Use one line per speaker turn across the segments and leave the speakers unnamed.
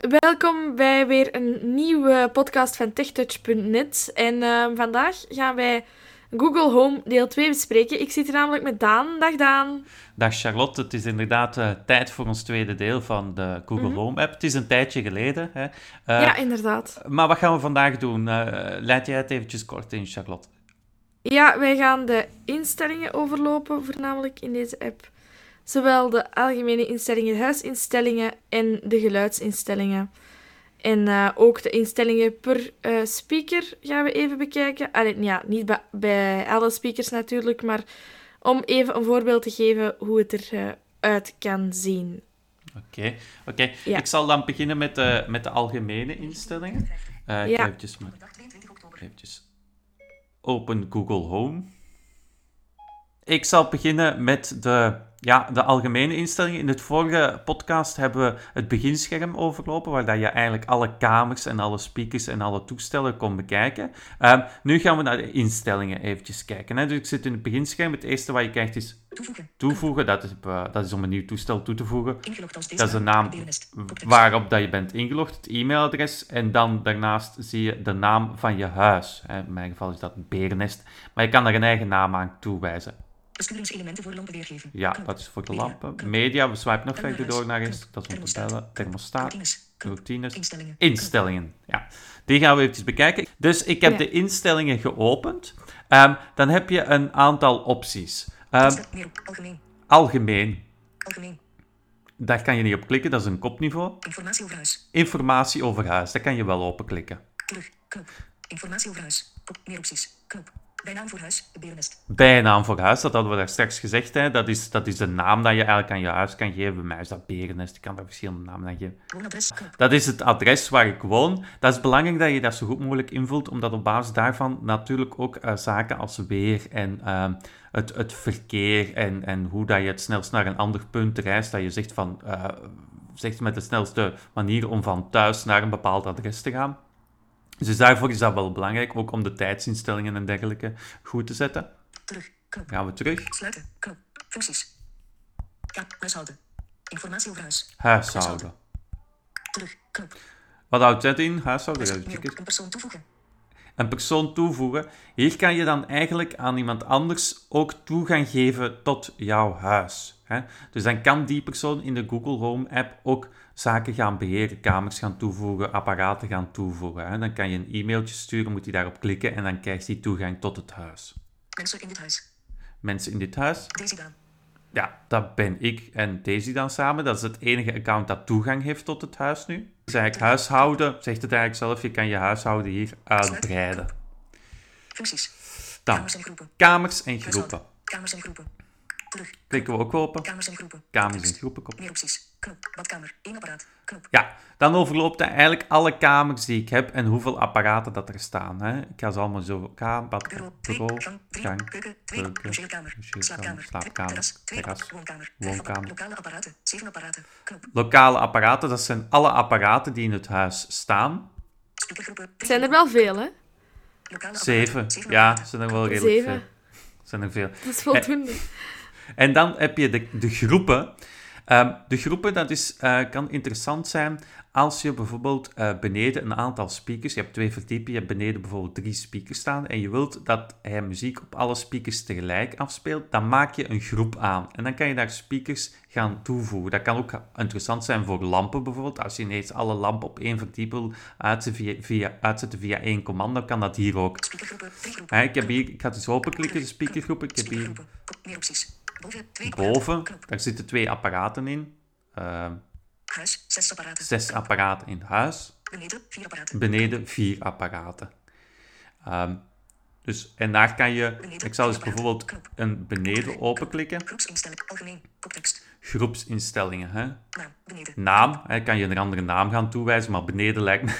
Welkom bij weer een nieuwe podcast van TechTouch.net. En uh, vandaag gaan wij Google Home deel 2 bespreken. Ik zit hier namelijk met Daan. Dag Daan.
Dag Charlotte. Het is inderdaad uh, tijd voor ons tweede deel van de Google mm -hmm. Home app. Het is een tijdje geleden. Hè. Uh,
ja, inderdaad.
Maar wat gaan we vandaag doen? leid jij het eventjes kort in, Charlotte?
Ja, wij gaan de instellingen overlopen, voornamelijk in deze app. Zowel de algemene instellingen, de huisinstellingen en de geluidsinstellingen. En uh, ook de instellingen per uh, speaker gaan we even bekijken. Allee, ja, niet bij, bij alle speakers natuurlijk, maar om even een voorbeeld te geven hoe het eruit uh, kan zien.
Oké, okay. okay. Ja. ik zal dan beginnen met de, met de algemene instellingen. ja. Eventjes, maar, eventjes open Google Home. Ik zal beginnen met de ja, de algemene instellingen. In het vorige podcast hebben we het beginscherm overlopen, waar dat je eigenlijk alle kamers en alle speakers en alle toestellen kon bekijken. Um, nu gaan we naar de instellingen eventjes kijken. Hè. Dus ik zit in het beginscherm. Het eerste wat je krijgt is toevoegen. toevoegen. Dat, is, uh, dat is om een nieuw toestel toe te voegen. Dat is de naam waarop dat je bent ingelogd, het e-mailadres. En dan daarnaast zie je de naam van je huis. In mijn geval is dat een berennest. Maar je kan er een eigen naam aan toewijzen.
Besturingselementen voor lampen weergeven.
Ja, dat is voor de lampen. Media, we swipen nog verder door naar eens. Dat is om te bellen. Thermostaat. Routines. Instellingen. Instellingen. Ja, die gaan we eventjes bekijken. Dus ik heb de instellingen geopend. Um, dan heb je een aantal opties. Um, algemeen. Algemeen. Algemeen. Daar kan je niet op klikken, dat is een kopniveau.
Informatie over huis.
Informatie over huis, daar kan je wel openklikken.
Terug, knop. Informatie over huis. Kop, meer opties. Knop. Bijnaam voor huis, Berennest.
Bijnaam voor huis, dat hadden we daar straks gezegd. Hè. Dat, is, dat is de naam dat je eigenlijk aan je huis kan geven. Bij mij is dat Berennest, ik kan daar verschillende namen aan geven.
Woonadres,
dat is het adres waar ik woon. Dat is belangrijk dat je dat zo goed mogelijk invult, omdat op basis daarvan natuurlijk ook uh, zaken als weer en uh, het, het verkeer en, en hoe dat je het snelst naar een ander punt reist, dat je zegt van... Uh, zegt met de snelste manier om van thuis naar een bepaald adres te gaan. Dus daarvoor is dat wel belangrijk, ook om de tijdsinstellingen en dergelijke goed te zetten.
Terug, knop.
Gaan we terug.
Sluiten, knop. Functies. Ja, huishouden. Informatie over huis.
Huishouden.
Terug, knop.
Wat houdt dat in? Huishouden.
Een persoon toevoegen.
Een persoon toevoegen. Hier kan je dan eigenlijk aan iemand anders ook toegang geven tot jouw huis. Dus dan kan die persoon in de Google Home app ook zaken gaan beheren, kamers gaan toevoegen, apparaten gaan toevoegen. Dan kan je een e-mailtje sturen, moet hij daarop klikken en dan krijgt hij toegang tot het huis.
Mensen in dit huis.
Mensen in dit huis.
Dan.
Ja, dat ben ik en Daisy dan samen. Dat is het enige account dat toegang heeft tot het huis nu. Dus eigenlijk huishouden, zegt het eigenlijk zelf, je kan je huishouden hier uitbreiden.
Functies.
Dan,
kamers en groepen.
Kamers en groepen.
Kamers en groepen. Terug.
Klikken we ook open.
Kamers en groepen.
Kamers en groepen. Kop.
Meer opties. Knop. Badkamer. Één apparaat. Knop.
Ja, dan overloopt hij eigenlijk alle kamers die ik heb en hoeveel apparaten dat er staan. Hè. Ik ga ze allemaal zo... Kamer, bad,
bureau,
bureau,
gang,
gang,
keuken, logeerkamer, slaapkamer,
slaapkamer,
terras,
terras,
woonkamer,
woonkamer.
lokale apparaten, zeven apparaten, knop.
Lokale apparaten, dat zijn alle apparaten die in het huis staan.
Zijn er wel veel, hè?
lokale
Zeven. Ja, zijn er wel redelijk
Zeven.
veel. Zijn er veel.
Dat is voldoende.
En dan heb je de, de groepen. Ehm, de groepen, dat is, eh, kan interessant zijn als je bijvoorbeeld eh, beneden een aantal speakers, je hebt twee verdiepingen, je hebt beneden bijvoorbeeld drie speakers staan en je wilt dat hij muziek op alle speakers tegelijk afspeelt, dan maak je een groep aan. En dan kan je daar speakers gaan toevoegen. Dat kan ook interessant zijn voor lampen bijvoorbeeld. Als je ineens alle lampen op één verdieping wil uitzetten via, via, uitzetten via één commando, kan dat hier ook. Ik, heb hier, ik ga het eens openklikken, de speakergroepen. Ik heb hier
meer opties. Boven,
daar zitten twee apparaten in. Ehm,
Huis, zes apparaten.
zes apparaten in huis.
Beneden, vier apparaten.
Beneden vier apparaten. Ehm, dus, en daar kan je, ik zal eens bijvoorbeeld een beneden openklikken.
Groepsinstelling, algemeen, koptekst.
Groepsinstellingen. Hè?
Naam, beneden.
Naam, hè, kan je een andere naam gaan toewijzen, maar beneden lijkt, me,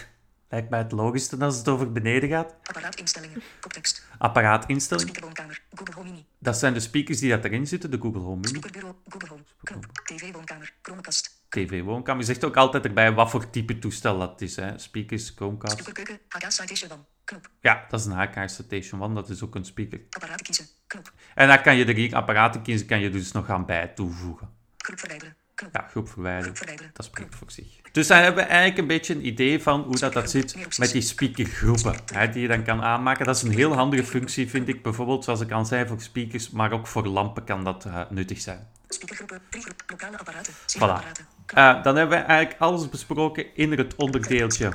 lijkt mij het logischste als het over beneden gaat.
Apparaatinstellingen, koptekst.
Apparaatinstelling,
Speakerwoonkamer, Google Home Mini.
dat zijn de speakers die dat erin zitten, de Google Home Mini.
Speakerbureau, Google Home. Knop. TV-woonkamer, Chromecast.
TV-woonkamer. Je zegt ook altijd erbij wat voor type toestel dat is. Hè? Speakers, Chromecast.
Speakerkeuken, HK Citation One. Knop.
Ja, dat is een HK Station One, dat is ook een speaker.
Apparaten kiezen. Knop.
En dan kan je er hier apparaten kiezen, kan je dus nog gaan bij toevoegen.
Groep verwijderen.
Ja, groep verwijderen. Dat spreekt voor zich. Dus dan hebben we eigenlijk een beetje een idee van hoe dat, dat zit met die speakergroepen. Hè, die je dan kan aanmaken. Dat is een heel handige functie, vind ik. Bijvoorbeeld, zoals ik al zei, voor speakers, maar ook voor lampen kan dat uh, nuttig zijn. Speakergroepen, lokale apparaten, voilà. Uh, dan hebben we eigenlijk alles besproken in het onderdeeltje.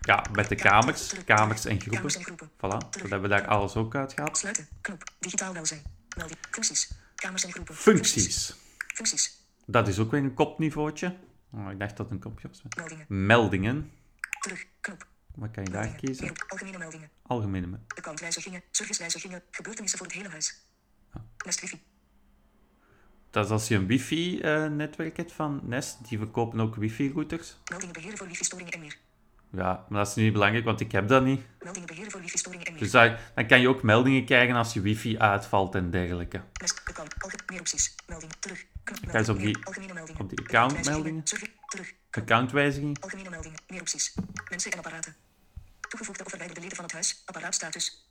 Ja, met de kamers, kamers en groepen. Voilà, dat hebben we daar alles ook uit gehad. Sluiten, knop, digitaal welzijn, melding, functies, kamers en groepen. Functies. Functies. Dat is ook weer een kopniveautje. Oh, ik dacht dat het een kopje was. Meldingen. Meldingen. Terug, knop. Wat kan je daar kiezen? Algemene meldingen. Algemene meldingen. Accountwijzigingen, servicewijzigingen, gebeurtenissen voor het hele huis. Ja. Nest wifi. Dat is als je een wifi-netwerk hebt van Nest. Die verkopen ook wifi-routers. Meldingen beheren voor wifi-storingen en meer. Ja, maar dat is niet belangrijk, want ik heb dat niet. Meldingen beheren voor wifi-storingen en meer. Dus dan kan je ook meldingen krijgen als je wifi uitvalt en dergelijke. Account, meer opties. Melding, terug. Ga eens op die, op die accountmeldingen. Terug. Accountwijzigingen. Algemene meldingen, meer opties. Mensen en apparaten. Toegevoegde of verwijderde leden van het huis. Apparaatstatus.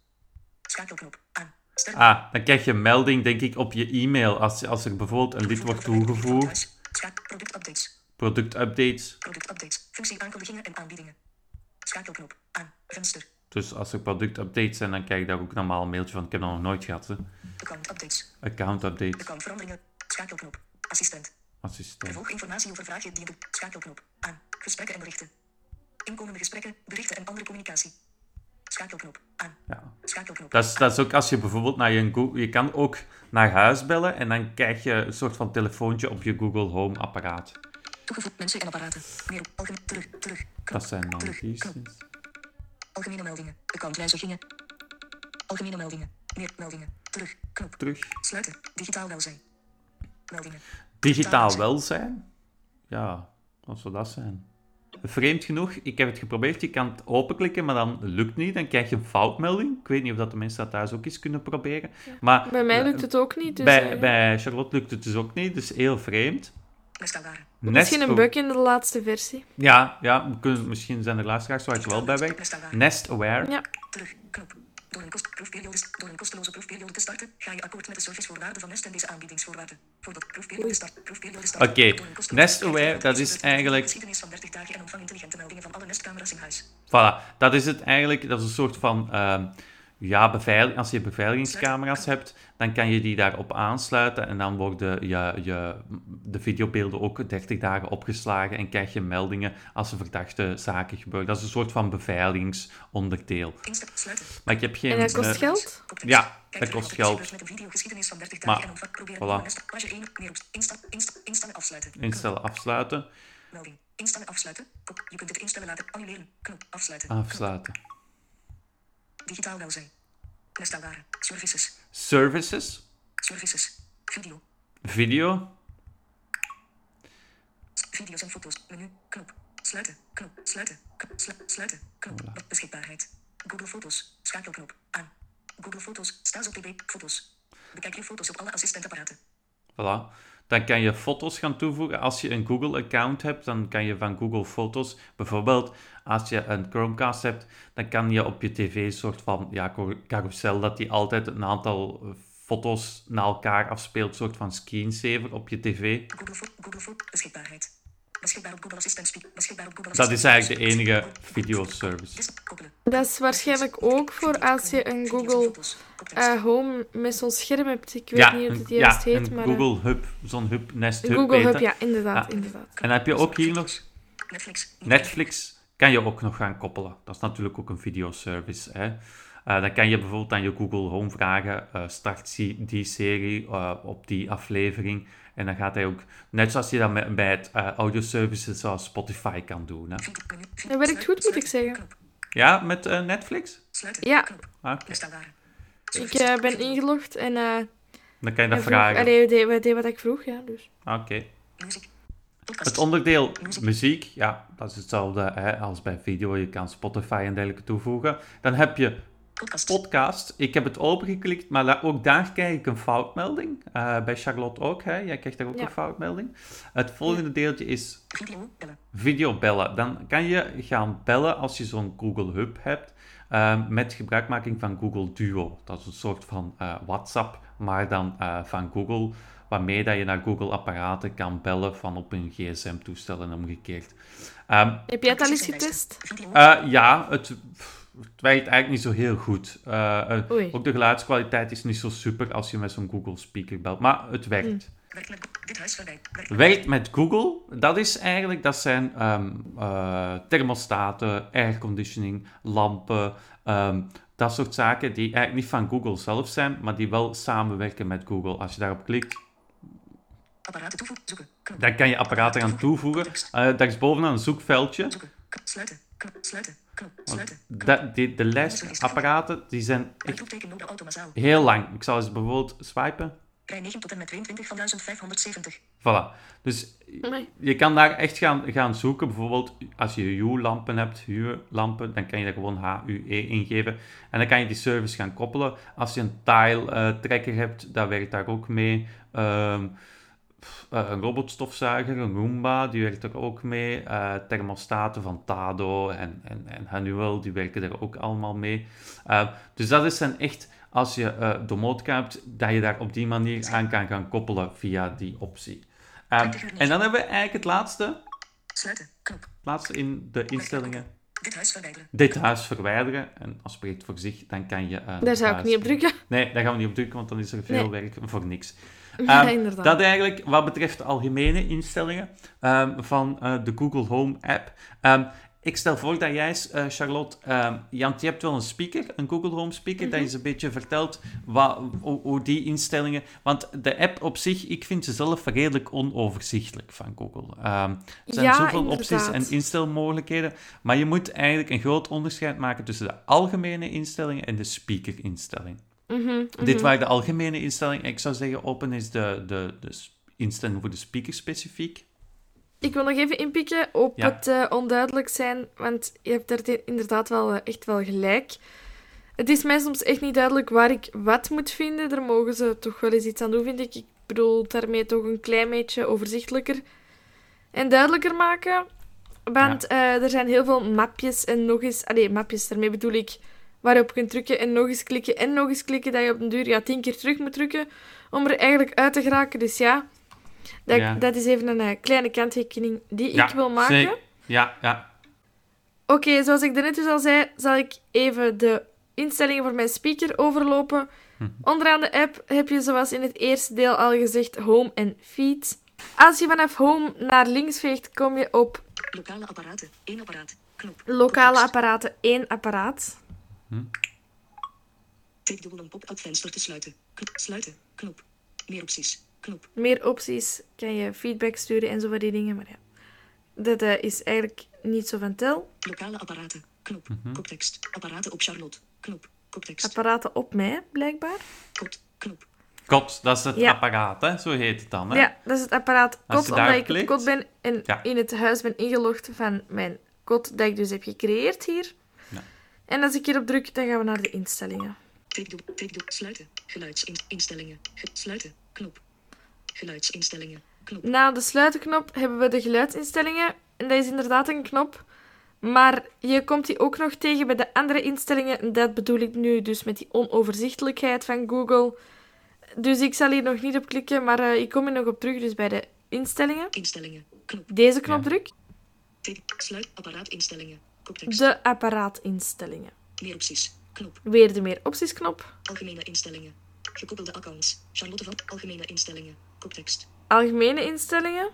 Schakelknop. Aan. Ah, dan krijg je een melding, denk ik, op je e-mail als, als er bijvoorbeeld een lid wordt toegevoegd. Productupdates. Productupdates. Productupdates. Functie aankondigingen en aanbiedingen. Schakelknop. Aan. Venster. Dus als er productupdates zijn, dan krijg je daar ook normaal een mailtje van. Ik heb dat nog nooit gehad. Hè. Account updates. Account updates. Account veranderingen. Schakelknop. Assistent. Assistent. Vervolg informatie over vragen die je doet. Schakelknop. Aan. Gesprekken en berichten. Inkomende gesprekken, berichten en andere communicatie. Schakelknop. Aan. Ja. Schakelknop. Dat is, dat is ook als je bijvoorbeeld naar je Google... Je kan ook naar huis bellen en dan krijg je een soort van telefoontje op je Google Home apparaat. Toegevoegd mensen en apparaten. Meer algemeen. Terug. Terug. Dat zijn dan terug, Algemene meldingen. Accountwijzigingen. Algemene meldingen. Meer meldingen. Terug. Knop. Terug. Sluiten. Digitaal welzijn. Meldingen. Digitaal welzijn? Ja, wat zou dat zijn? Vreemd genoeg, ik heb het geprobeerd. Je kan het openklikken, maar dan lukt niet. Dan krijg je een foutmelding. Ik weet niet of dat de mensen dat thuis ook eens kunnen proberen. Maar,
bij mij lukt het ook niet. Dus
bij, eh, bij Charlotte lukt het dus ook niet. Dus heel vreemd.
Misschien een bug in de laatste versie.
Ja, ja kunnen, misschien zijn er luisteraars waar je wel bij bent. Nest Aware. Ja. Terug, knop. Door een, kost, proefperiode, door een kosteloze proefperiode te starten, ga je akkoord met de servicevoorwaarden van Nest en deze aanbiedingsvoorwaarden. Voordat proefperiode start, proefperiode start. Oké, okay. Nest Aware, dat is eigenlijk... Geschiedenis van 30 dagen en ontvang intelligente meldingen van alle Nest-camera's in huis. Voilà, dat is het eigenlijk. Dat is een soort van... Uh, ja, beveilig, als je beveiligingscamera's hebt, dan kan je die daarop aansluiten en dan worden je, je, de videobeelden ook 30 dagen opgeslagen en krijg je meldingen als er verdachte zaken gebeuren. Dat is een soort van beveiligingsonderdeel. Maar ik heb geen...
En dat kost geld?
Ja, dat kost geld. Maar, voilà. Instellen afsluiten. Instellen afsluiten. Melding. Instellen afsluiten. Je kunt het instellen laten annuleren. Knop. Afsluiten. Afsluiten. Digitaal welzijn. Nestelbare. Services. Services. Services. Video. Video. Video's en foto's. Menu. Knop. Sluiten. Knop. Sluiten. sluiten. Knop. Voilà. Beschikbaarheid. Google Foto's. Schakelknop. Aan. Google Foto's. Staat op tv. Foto's. Bekijk je foto's op alle assistentapparaten. Voilà. Dan kan je foto's gaan toevoegen. Als je een Google-account hebt, dan kan je van Google Foto's, bijvoorbeeld als je een Chromecast hebt, dan kan je op je tv een soort van ja, carousel, dat die altijd een aantal eh, foto's naar elkaar afspeelt, een soort van screensaver op je tv. Google, Google beschikbaarheid. Beschikbaar op Google Assistant Beschikbaar op Google Dat is eigenlijk de enige videoservice.
Dat is waarschijnlijk ook voor als je een Google uh, Home met zo'n scherm hebt. Ik weet ja, niet hoe het juist ja, heet.
Een maar, Google eh, Hub, zo'n Hub, Nest Hub.
Google Hub, ja, inderdaad, inderdaad.
En dan heb je ook hier nog Netflix. Netflix kan je ook nog gaan koppelen. Dat is natuurlijk ook een videoservice. Hè. Uh, dan kan je bijvoorbeeld aan je Google Home vragen, uh, start die serie uh, op die aflevering. En dan gaat hij ook, net zoals je dat bij het audio services zoals Spotify kan doen. Hè.
Dat werkt goed, moet ik zeggen.
Ja, met Netflix?
Ja. Okay. Ik ben ingelogd en...
dan kan je dat vragen.
Allee, we deden wat ik vroeg, ja. Dus.
Oké. Het onderdeel muziek, ja, dat is hetzelfde hè, als bij video. Je kan Spotify en dergelijke toevoegen. Dan heb je podcast. Ik heb het opengeklikt, maar ook daar krijg ik een foutmelding. Uh, bij Charlotte ook, hè? Jij krijgt daar ook een foutmelding. Het volgende deeltje is video bellen. Dan kan je gaan bellen als je zo'n Google Hub hebt. Uh, met gebruikmaking van Google Duo. Dat is een soort van uh, WhatsApp, maar dan van Google, waarmee dat je naar Google-apparaten kan bellen van op een gsm-toestel en omgekeerd.
Um, Heb jij het al eens getest?
ja, het, het werkt eigenlijk niet zo heel goed. ook de geluidskwaliteit is niet zo super als je met zo'n Google speaker belt, maar het werkt. Mm. Werkt met Google, dat is eigenlijk, dat zijn um, uh, thermostaten, airconditioning, lampen, um, dat soort zaken die eigenlijk niet van Google zelf zijn, maar die wel samenwerken met Google. Als je daarop klikt, apparaten toevoegen, zoeken, dan kan je apparaten gaan toevoegen. Uh, daar is bovenaan een zoekveldje. Sluiten, sluiten, sluiten. De, de, de lijst apparaten die zijn echt heel lang. Ik zal eens bijvoorbeeld swipen. Rij 9 tot en met 22 van 1570. Voilà. Dus je kan daar echt gaan, gaan zoeken. Bijvoorbeeld als je Hue-lampen hebt, Hue-lampen, dan kan je daar gewoon HUE ingeven. En dan kan je die service gaan koppelen. Als je een tile-trekker hebt, dat werkt daar ook mee. Ehm, eh, een robotstofzuiger, een Roomba, die werkt er ook mee. Uh, thermostaten van Tado en, en, en Honeywell, die werken er ook allemaal mee. Uh, dus dat is dan echt als je uh, domotica hebt, dat je daar op die manier aan kan gaan koppelen via die optie. Um, en dan hebben we eigenlijk het laatste. Sluiten. Knop. laatste in de instellingen. Dit huis verwijderen. Dit huis verwijderen. En als spreekt voor zich, dan kan je... Uh,
daar zou ik niet op drukken.
Nee, daar gaan we niet op drukken, want dan is er veel werk voor niks. Um, ja. Dat eigenlijk wat betreft de algemene instellingen um, van uh, de Google Home app. Ik stel voor dat jij, uh, Charlotte, Jant, je hebt wel een speaker, een Google Home speaker, dat je mhm. ze een beetje vertelt wat, hoe, die instellingen... Want de app op zich, ik vind ze zelf redelijk onoverzichtelijk van Google. Er zijn ja, zoveel opties en instelmogelijkheden, maar je moet eigenlijk een groot onderscheid maken tussen de algemene instellingen en de speaker-instelling. Mhm, Dit mhm. waren de algemene instellingen. Ik zou zeggen, open is de, de, de instelling voor de speaker specifiek.
Ik wil nog even inpikken op het uh, onduidelijk zijn, want je hebt daar inderdaad wel uh, echt wel gelijk. Het is mij soms echt niet duidelijk waar ik wat moet vinden. Daar mogen ze toch wel eens iets aan doen, vind ik. Ik bedoel daarmee toch een klein beetje overzichtelijker en duidelijker maken. Want uh, er zijn heel veel mapjes en nog eens... Allee, mapjes, daarmee bedoel ik waarop je kunt drukken en nog eens klikken en nog eens klikken, dat je op een duur ja, tien keer terug moet drukken om er eigenlijk uit te geraken. Dus ja, dat, dat is even een uh, kleine kanttekening die ik wil maken.
Ja, ja.
Oké, zoals ik net dus al zei, zal ik even de instellingen voor mijn speaker overlopen. Hm. Onderaan de app heb je, zoals in het eerste deel al gezegd, Home en Feed. Als je vanaf Home naar links veegt, kom je op...
Lokale apparaten, één apparaat, knop.
Lokale apparaten, één apparaat. Hm.
Tik dubbel om pop-up venster te sluiten. sluiten, knop. Meer opties. Knop.
Meer opties, kan je feedback sturen en zo van die dingen. Maar ja, dat uh, is eigenlijk niet zo van tel.
Lokale apparaten, knop, mm koptekst. Apparaten op Charlotte, knop, koptekst.
Apparaten op mij, blijkbaar.
Kot, knop.
Kot, dat is het apparaat, hè? zo heet het dan. Hè?
Ja, dat is het apparaat kot, omdat ik kot ben en in het huis ben ingelogd van mijn kot dat ik dus heb gecreëerd hier. Ja. En als ik hierop druk, dan gaan we naar de instellingen.
Sluiten, geluidsinstellingen, sluiten, knop, Geluidsinstellingen. Knop.
Na de sluitenknop hebben we de geluidsinstellingen. En dat is inderdaad een knop. Maar je komt die ook nog tegen bij de andere instellingen. En dat bedoel ik nu dus met die onoverzichtelijkheid van Google. Dus ik zal hier nog niet op klikken, maar uh, ik kom er nog op terug. Dus bij de instellingen.
Instellingen. Knop.
Deze knop druk.
Sluit
De apparaatinstellingen.
Meer opties. Knop.
Weer de meer opties knop.
Algemene instellingen. Gekoppelde accounts. Charlotte van Algemene instellingen. Koptekst.
Algemene instellingen.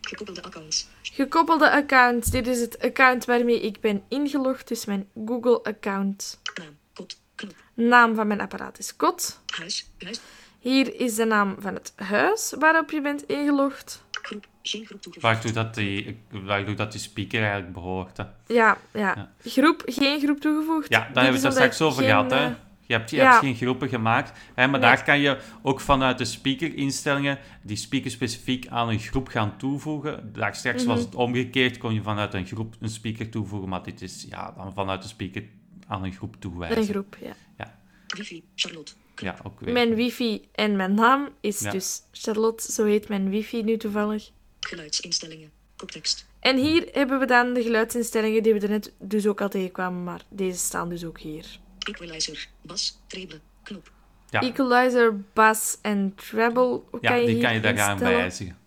Gekoppelde accounts.
Gekoppelde accounts. Dit is het account waarmee ik ben ingelogd, dus mijn Google-account.
Naam, kot, knop.
Naam van mijn apparaat is kot.
Huis, huis.
Hier is de naam van het huis waarop je bent ingelogd.
Groep, geen groep toegevoegd.
Waar doet dat die, waar dat die speaker eigenlijk behoort? Hè?
Ja, ja, Groep, geen groep toegevoegd.
Ja, daar hebben we het straks over gehad, hè? Eh, je hebt, je hebt geen groepen gemaakt, hè, maar daar kan je ook vanuit de speaker-instellingen die speaker specifiek aan een groep gaan toevoegen. Daar straks was mhm. het omgekeerd, kon je vanuit een groep een speaker toevoegen, maar dit is ja, dan vanuit de speaker aan een groep toewijzen.
Een groep, ja.
ja.
Wifi, Charlotte.
Ja, ook weer.
Mijn wifi en mijn naam is dus Charlotte, zo heet mijn wifi nu toevallig.
Geluidsinstellingen, koptekst.
En hier hebben we dan de geluidsinstellingen die we er net dus ook al tegenkwamen, maar deze staan dus ook hier.
Equalizer, bas, treble, knop.
Equalizer, bass en treble.
Ja,
kan je
die
hier
kan je daaraan
instellen?
wijzigen.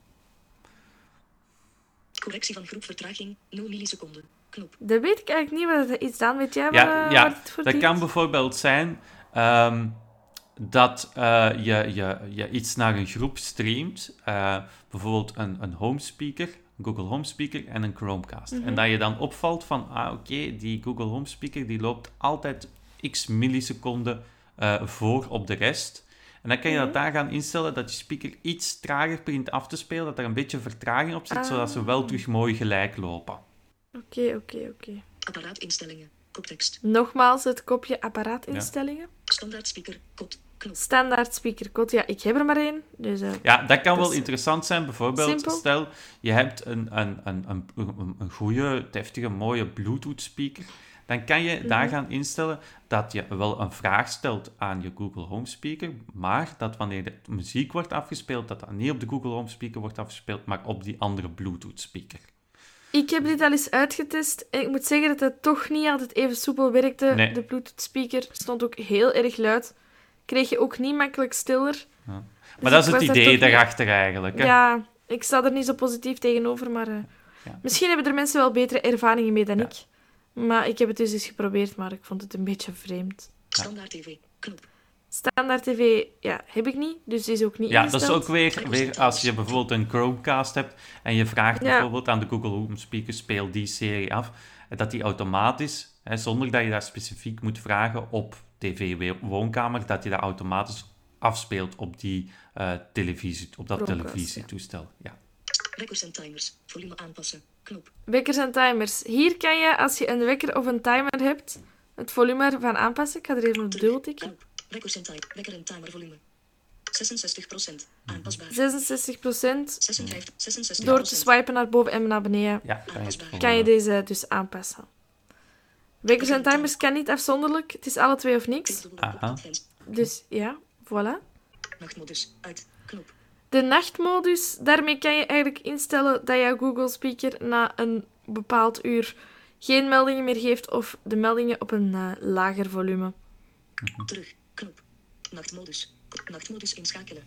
Correctie van groepvertraging 0 milliseconden. Knop.
Dat weet ik eigenlijk niet wat het is dan. Weet jij
Ja,
waar, eh,
ja,
waar het voor
Dat
dient?
kan bijvoorbeeld zijn ehm, dat eh, je, je, je iets naar een groep streamt. eh, bijvoorbeeld een, een home speaker, een Google Home Speaker en een Chromecast.
Mhm.
En dat je dan opvalt van, ah oké, die Google Home Speaker die loopt altijd x milliseconden eh, voor op de rest. En dan kan je
Mhm.
dat daar gaan instellen dat je speaker iets trager begint af te spelen, dat er een beetje vertraging op zit,
Ah.
zodat ze wel terug mooi gelijk lopen.
Oké, oké, oké.
Apparaatinstellingen. Koptekst.
Nogmaals het kopje apparaatinstellingen.
Standaard speaker. Kot. Knop.
Standaard speakercode. Ja, ik heb er maar één. Dus, eh,
Ja, dat kan wel
Dus,
interessant zijn. Bijvoorbeeld,
simpel.
stel je hebt een, een, een, een, een, een goede, deftige, mooie Bluetooth-speaker. Dan kan je daar
Mhm.
gaan instellen dat je wel een vraag stelt aan je Google Home Speaker, maar dat wanneer de muziek wordt afgespeeld, dat dat niet op de Google Home Speaker wordt afgespeeld, maar op die andere Bluetooth-speaker.
Ik heb dit al eens uitgetest en ik moet zeggen dat het toch niet altijd even soepel werkte.
Nee.
De Bluetooth speaker stond ook heel erg luid. Kreeg je ook niet makkelijk stiller.
Maar
Dus
dat is het idee
niet-
daarachter eigenlijk. Hè?
Ja, ik sta er niet zo positief tegenover, maar eh,
Ja.
misschien hebben er mensen wel betere ervaringen mee dan
Ja.
ik. Maar ik heb het dus eens geprobeerd, maar ik vond het een beetje vreemd.
Standaard tv. Knop.
Standaard tv, ja, heb ik niet, dus die is ook niet
Ja, dat is ook weer, weer als je bijvoorbeeld een Chromecast hebt en je vraagt
Ja.
bijvoorbeeld aan de Google Home Speaker, speel die serie af, dat die automatisch, hè, zonder dat je daar specifiek moet vragen op tv-woonkamer, dat die dat automatisch afspeelt op die eh, televisie, op dat
Chromecast,
televisietoestel. Ja.
Wekkers en timers. Volume aanpassen. Knop.
Wekkers en timers. Hier kan je, als je een wekker of een timer hebt, het volume ervan aanpassen. Ik ga er even op dubbel tikken.
Knop. Wekkers en timer. Wekker en timer volume. 66%. Aanpasbaar.
66
56. 66%.
Door te swipen naar boven en naar beneden
Ja, kan je,
Kan
je deze dus aanpassen. Wekkers en timers kan niet afzonderlijk. Het is alle twee of niks.
Aha.
Dus ja, voilà.
Nachtmodus. Uit. Knop.
De nachtmodus, daarmee kan je eigenlijk instellen dat jouw Google Speaker na een bepaald uur geen meldingen meer geeft of de meldingen op een eh, lager volume.
Terug. Knop. Nachtmodus. Nachtmodus inschakelen.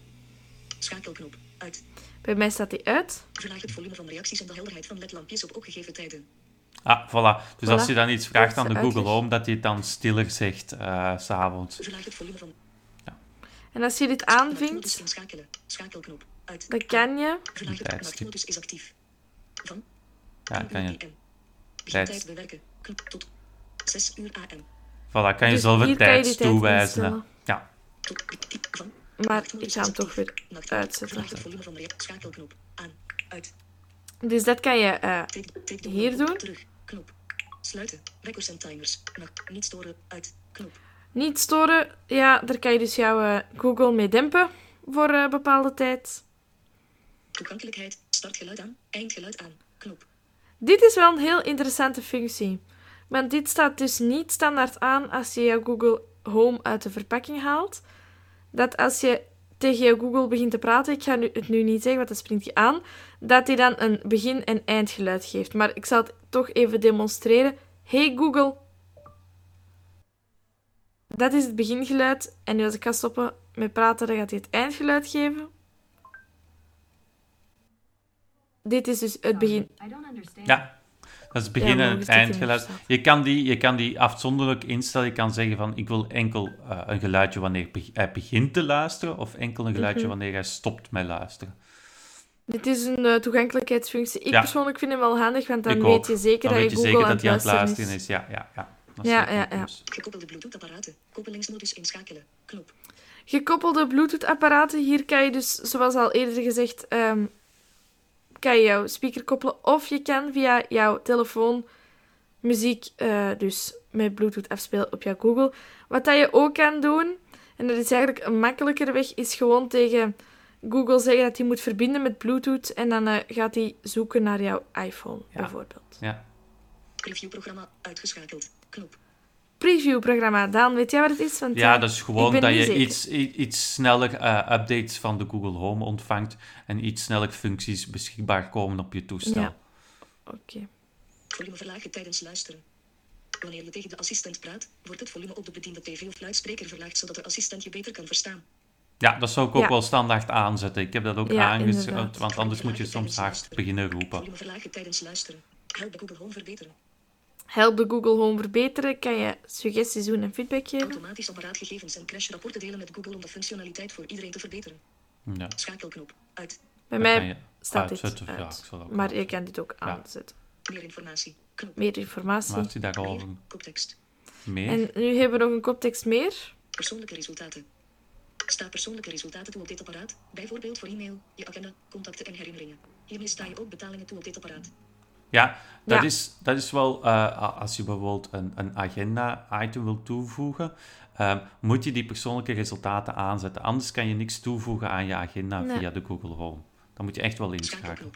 Schakelknop. Uit.
Bij mij staat die uit.
Verlaag het volume van reacties en de helderheid van ledlampjes op opgegeven tijden.
Ah, voilà. Dus
Voilà.
als je dan iets vraagt aan de Google
uitleg.
Home, dat hij het dan stiller zegt eh, s s'avonds.
Verlaag het volume van
En als je dit
nachtmodus
aanvinkt,
inschakelen. Schakelknop. Uit.
dan kan je...
Verlaag het nachtmodus is actief. Van
Ja,
10
kan je. Tijd.
Bewerken. Knop tot 6 uur AM.
Voilà, kan je
Dus
zelf een tijd toewijzen. Ja,
Maar ik ga hem toch weer uitzetten.
Schakelknop. Aan. Uit.
Dus dat kan je... eh,
de
Hier doen.
Terug. Knop. Sluiten. Wekkers en timers. Niet storen. Uit. Knop.
niet storen, ja, daar kan je dus jouw eh, Google mee dempen voor een bepaalde tijd.
Toegankelijkheid. Startgeluid aan. Eindgeluid aan. Knop.
Dit is wel een heel interessante functie. Want dit staat dus niet standaard aan als je jouw Google Home uit de verpakking haalt. Dat als je tegen jouw Google begint te praten, ik ga nu, het nu niet zeggen, want dat springt je aan, dat hij dan een begin- en eindgeluid geeft. Maar ik zal het toch even demonstreren. Hey Google. Dat is het begingeluid. En nu als ik ga stoppen met praten, dan gaat hij het eindgeluid geven. Dit is dus het begin.
Ja. Dat is het begin
Ja,
en het eindgeluid. Je kan, die, je kan die afzonderlijk instellen. Je kan zeggen van, ik wil enkel eh, een geluidje wanneer be- hij begint te luisteren, of enkel een geluidje
Mhm.
wanneer hij stopt met luisteren.
Dit is een eh, toegankelijkheidsfunctie. Ik
Ja.
persoonlijk vind hem wel handig, want dan weet je zeker
Dan
dat
weet
je Google
zeker
aan
dat hij aan het luisteren is. Ja, ja, ja. Dat is
Ja, ja, ja.
Gekoppelde Bluetooth-apparaten. Koppelingsmodus inschakelen. Knop.
Gekoppelde Bluetooth-apparaten. Hier kan je dus, zoals al eerder gezegd, ehm, kan je jouw speaker koppelen. Of je kan via jouw telefoon muziek eh, dus met Bluetooth afspelen op jouw Google. Wat dat je ook kan doen, en dat is eigenlijk een makkelijker weg, is gewoon tegen Google zeggen dat hij moet verbinden met Bluetooth. En dan eh, gaat hij zoeken naar jouw iPhone,
Ja.
bijvoorbeeld.
Ja.
Previewprogramma uitgeschakeld. Knop.
Preview-programma. Daan, weet jij wat het is? Want,
Ja,
eh,
dat is gewoon dat je
zeker.
iets, iets sneller eh, updates van de Google Home ontvangt en iets sneller functies beschikbaar komen op je toestel.
Ja. Oké.
Volume verlagen tijdens luisteren. Wanneer je tegen de assistent praat, wordt het volume op de bediende tv of luidspreker verlaagd, zodat de assistent je beter kan verstaan.
Ja, dat zou ik ook wel standaard aanzetten. Ik heb dat ook ja, aangezet, want anders moet je soms hard beginnen roepen.
Volume verlagen tijdens luisteren. Help de Google Home verbeteren.
Help de Google Home verbeteren. Kan je suggesties doen en feedback geven?
Automatisch apparaatgegevens en crashrapporten delen met Google om de functionaliteit voor iedereen te verbeteren.
Ja.
Schakelknop. Uit.
Bij mij staat dit uit. Ja, maar je kan dit ook aanzetten.
Meer informatie. Knop.
Meer informatie.
Maar zie daar al
Koptekst.
Meer.
En nu hebben we nog een koptekst meer.
Persoonlijke resultaten. Sta persoonlijke resultaten toe op dit apparaat, bijvoorbeeld voor e-mail, je agenda, contacten en herinneringen. Hiermee sta je ook betalingen toe op dit apparaat.
Ja, dat, Is, dat is wel, uh, als je bijvoorbeeld een, een agenda-item wil toevoegen, uh, moet je die persoonlijke resultaten aanzetten. Anders kan je niks toevoegen aan je agenda nee. via de Google Home. Dan moet je echt wel inschakelen.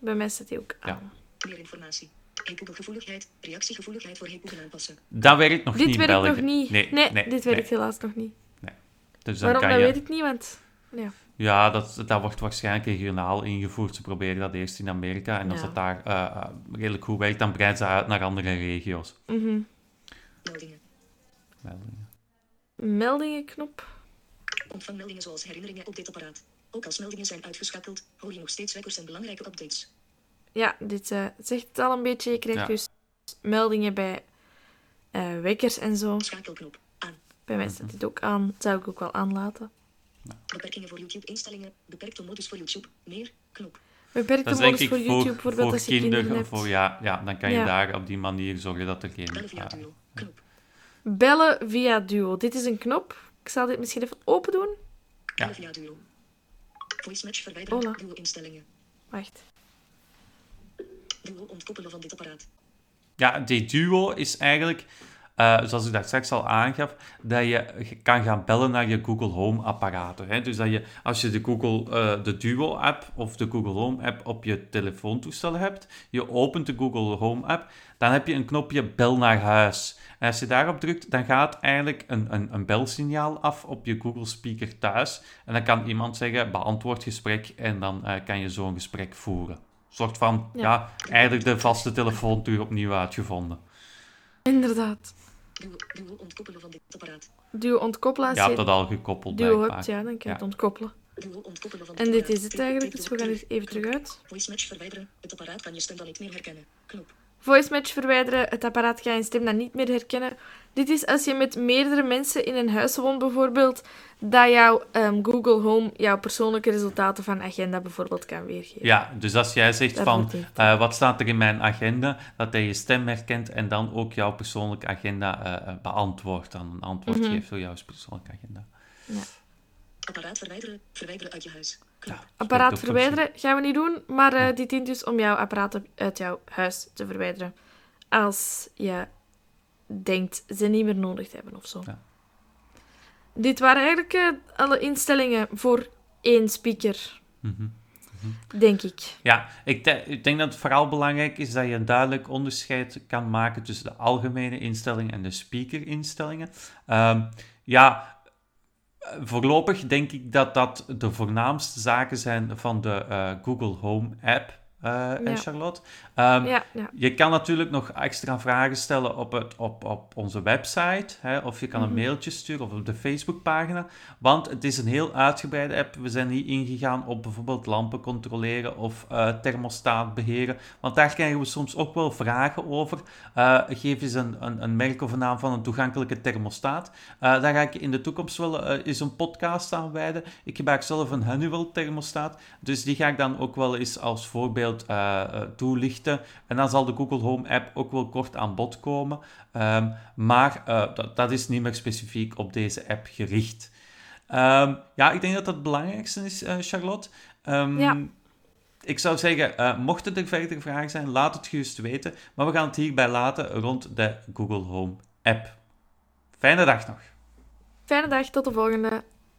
Bij mij staat die ook aan.
Ja. Meer informatie. Google-gevoeligheid, reactiegevoeligheid voor Google aanpassen.
Dat werkt nog
dit
niet
werkt
in België.
nog niet. Nee, nee, nee dit werkt helaas nog niet.
Nee. Dus
Waarom,
kan
dat
je...
weet ik niet, want... Ja.
Ja, dat, dat wordt waarschijnlijk regionaal ingevoerd. Ze proberen dat eerst in Amerika. En als
Ja.
dat daar uh, redelijk goed werkt, dan breiden ze uit naar andere regio's.
Mhm.
Meldingen.
Meldingen.
Meldingenknop.
Ontvang meldingen zoals herinneringen op dit apparaat. Ook als meldingen zijn uitgeschakeld, hoor je nog steeds wekkers en belangrijke updates.
Ja, dit eh, zegt het al een beetje. Je krijgt
Ja.
dus meldingen bij eh, wekkers en zo.
Schakelknop. Aan.
Bij mij staat dit ook aan. Dat zou ik ook wel aanlaten.
Beperkingen voor YouTube instellingen. Beperkte modus voor YouTube. Meer. Knop.
Beperkte
Dat is denk
modus
ik
voor
voor,
YouTube, bijvoorbeeld
voor
als je kinderen.
Voor, ja, ja, dan kan je
Ja.
daar op die manier zorgen dat er geen...
Bellen via Duo. Knop.
Bellen via Duo. Dit is een knop. Ik zal dit misschien even open doen.
Bellen via Duo. Voice match verwijderen.
Hola.
Duo instellingen.
Wacht.
Duo ontkoppelen van dit apparaat.
Ja, die duo is eigenlijk, eh, zoals ik daar straks al aangaf, dat je kan gaan bellen naar je Google Home apparaten. Hè? Dus dat je, als je de Google, eh, de Duo app of de Google Home app op je telefoontoestel hebt, je opent de Google Home app, dan heb je een knopje bel naar huis. En als je daarop drukt, dan gaat eigenlijk een, een, een belsignaal af op je Google speaker thuis. En dan kan iemand zeggen, beantwoord gesprek, en dan eh, kan je zo'n gesprek voeren. Een soort van, ja.
Ja.
eigenlijk de vaste telefoon terug opnieuw uitgevonden.
Inderdaad.
Duo, duo ontkoppelen van dit apparaat.
Duo ontkoppelen.
Je hebt dat al gekoppeld,
Duo hebt, ja, dan kan je
Ja.
het ontkoppelen.
Duo ontkoppelen van
En dit is het eigenlijk, dus we gaan er even terug uit.
Voice match verwijderen. Het apparaat kan je stem dan niet meer herkennen. Knop.
Voice match verwijderen. Het apparaat gaat je stem dan niet meer herkennen. Dit is als je met meerdere mensen in een huis woont, bijvoorbeeld, dat jouw ehm, Google Home jouw persoonlijke resultaten van agenda bijvoorbeeld kan weergeven.
Ja, dus als jij zegt van, eh, wat staat er in mijn agenda, dat hij je stem herkent en dan ook jouw persoonlijke agenda eh, beantwoordt, dan een antwoord
Mhm.
geeft voor jouw persoonlijke agenda.
Apparaat verwijderen. Verwijderen uit je huis. Knop.
Ja,
Apparaat verwijderen gaan we niet doen, maar eh, dit dient dus om jouw apparaten uit jouw huis te verwijderen. Als je denkt ze niet meer nodig te hebben of zo.
Ja.
Dit waren eigenlijk eh, alle instellingen voor één speaker,
Mhm.
denk ik.
Ja, ik, de- ik denk dat het vooral belangrijk is dat je een duidelijk onderscheid kan maken tussen de algemene instellingen en de speaker-instellingen. Ehm, ja, voorlopig denk ik dat dat de voornaamste zaken zijn van de eh, Google Home app, en
Ja.
Charlotte. Ehm,
Ja, ja.
Je kan natuurlijk nog extra vragen stellen op, het, op, op onze website, hè, of je kan een
Mhm.
mailtje sturen of op de Facebookpagina, want het is een heel uitgebreide app. We zijn niet ingegaan op bijvoorbeeld lampen controleren of eh, thermostaat beheren, want daar krijgen we soms ook wel vragen over. Eh, geef eens een, een, een merk of een naam van een toegankelijke thermostaat. Eh, daar ga ik in de toekomst wel eh, eens een podcast aan wijden. Ik gebruik zelf een Honeywell thermostaat, dus die ga ik dan ook wel eens als voorbeeld eh, eh, toelichten. En dan zal de Google Home app ook wel kort aan bod komen. Ehm, maar eh, dat, dat is niet meer specifiek op deze app gericht. Ehm, ja, ik denk dat dat het belangrijkste is, Charlotte. Ehm,
Ja.
Ik zou zeggen, mochten er verder vragen zijn, laat het gerust weten. Maar we gaan het hierbij laten rond de Google Home app. Fijne dag nog.
Fijne dag, tot de volgende.